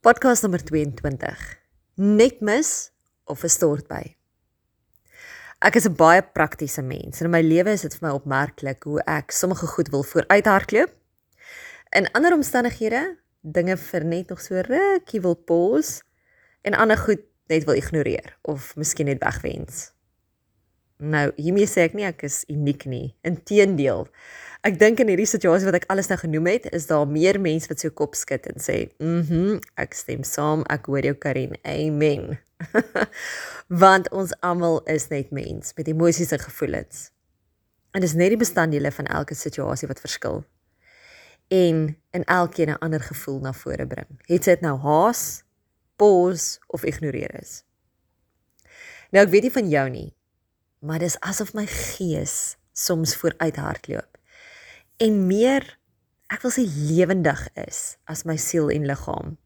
Podcast nommer 22. Net mis of 'n stort by. Ek is 'n baie praktiese mens en in my lewe is dit vir my opmerklik hoe ek sommige goed wil vooruithardloop. In ander omstandighede, dinge vir net nog so rukkie wil pause en ander goed net wil ignoreer of miskien net wegwens. Nou, hiermee sê ek nie ek is uniek nie. Inteendeel. Ek dink in hierdie situasie wat ek alles nou genoem het, is daar meer mense wat so kop skud en sê, "Mhm, mm ek stem saam. Ek hoor jou Karin. Amen." Want ons almal is net mens met emosies en gevoelens. En dis net die bestanddele van elke situasie wat verskil. En in elkeen 'n ander gevoel na vore bring. Het dit nou haas, pause of ignoreer is. Nou ek weet nie van jou nie, maar dis asof my gees soms vooruit hardloop. En meer ek wil sê lewendig is as my siel en liggaam.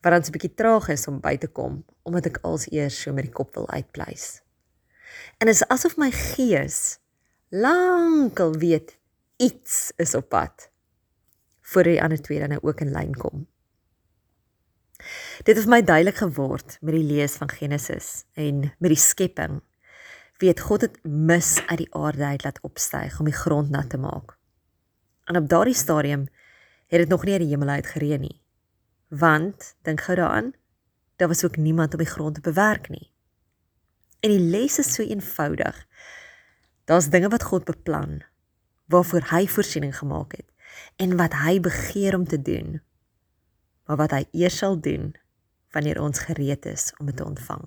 Wat dan so 'n bietjie traag is om by te kom omdat ek als eers so met die kop wil uitpleis. En is asof my gees lankal weet iets is op pad voor die ander twee dan nou ook in lyn kom. Dit het my duidelik geword met die lees van Genesis en met die skepping weet God het mis uit die aarde uit laat opstyg om die grond nat te maak. En op daardie stadium het dit nog nie uit die hemel uit gereën nie. Want dink gou daaraan, daar was ook niemand om die grond te bewerk nie. En die les is so eenvoudig. Daar's dinge wat God beplan waarvoor hy voorsiening gemaak het en wat hy begeer om te doen. Maar wat hy eers sal doen wanneer ons gereed is om dit te ontvang.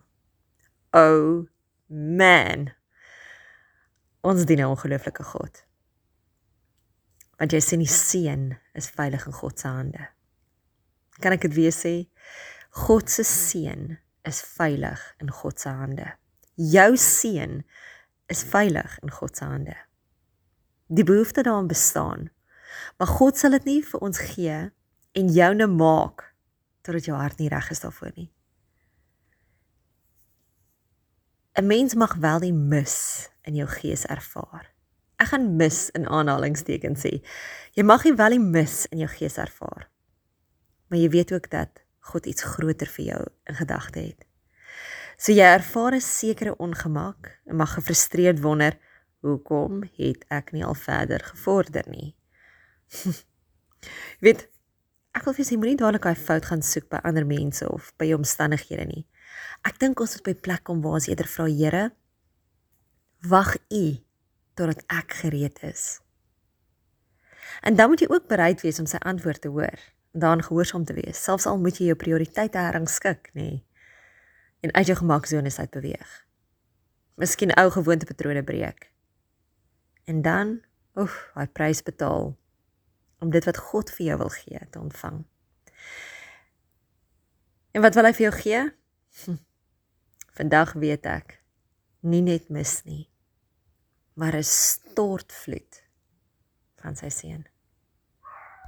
O oh, man. Ons dien 'n ongelooflike God. Want jy sien die seën is veilig in God se hande. Kan ek dit weer sê? God se seën is veilig in God se hande. Jou seën is veilig in God se hande. Die behoefte daaraan bestaan. Maar God sal dit nie vir ons gee en joune maak totdat jou hart nie reg is daarvoor nie. 'n mens mag wel die mis in jou gees ervaar. Ek gaan mis in aanhalingstekens sê. Jy mag nie wel die mis in jou gees ervaar. Maar jy weet ook dat God iets groter vir jou in gedagte het. So jy ervaar 'n sekere ongemak en mag gefrustreerd wonder, hoekom het ek nie al verder gevorder nie? weet ek wil vir jy moenie dadelik daai fout gaan soek by ander mense of by jou omstandighede nie. Ek dink ons moet by plek kom waar ons eerder vra Here, wag U totdat ek gereed is. En dan moet jy ook bereid wees om sy antwoord te hoor, dan gehoorsaam te wees, selfs al moet jy jou prioriteite herrangskik, nê. Nee, en uit jou gemaksone uit beweeg. Miskien ou gewoontepatrone breek. En dan, oef, hy prys betaal om dit wat God vir jou wil gee te ontvang. En wat wil hy vir jou gee? Hm. Vandag weet ek nie net mis nie, maar 'n stortvloed van sy seën.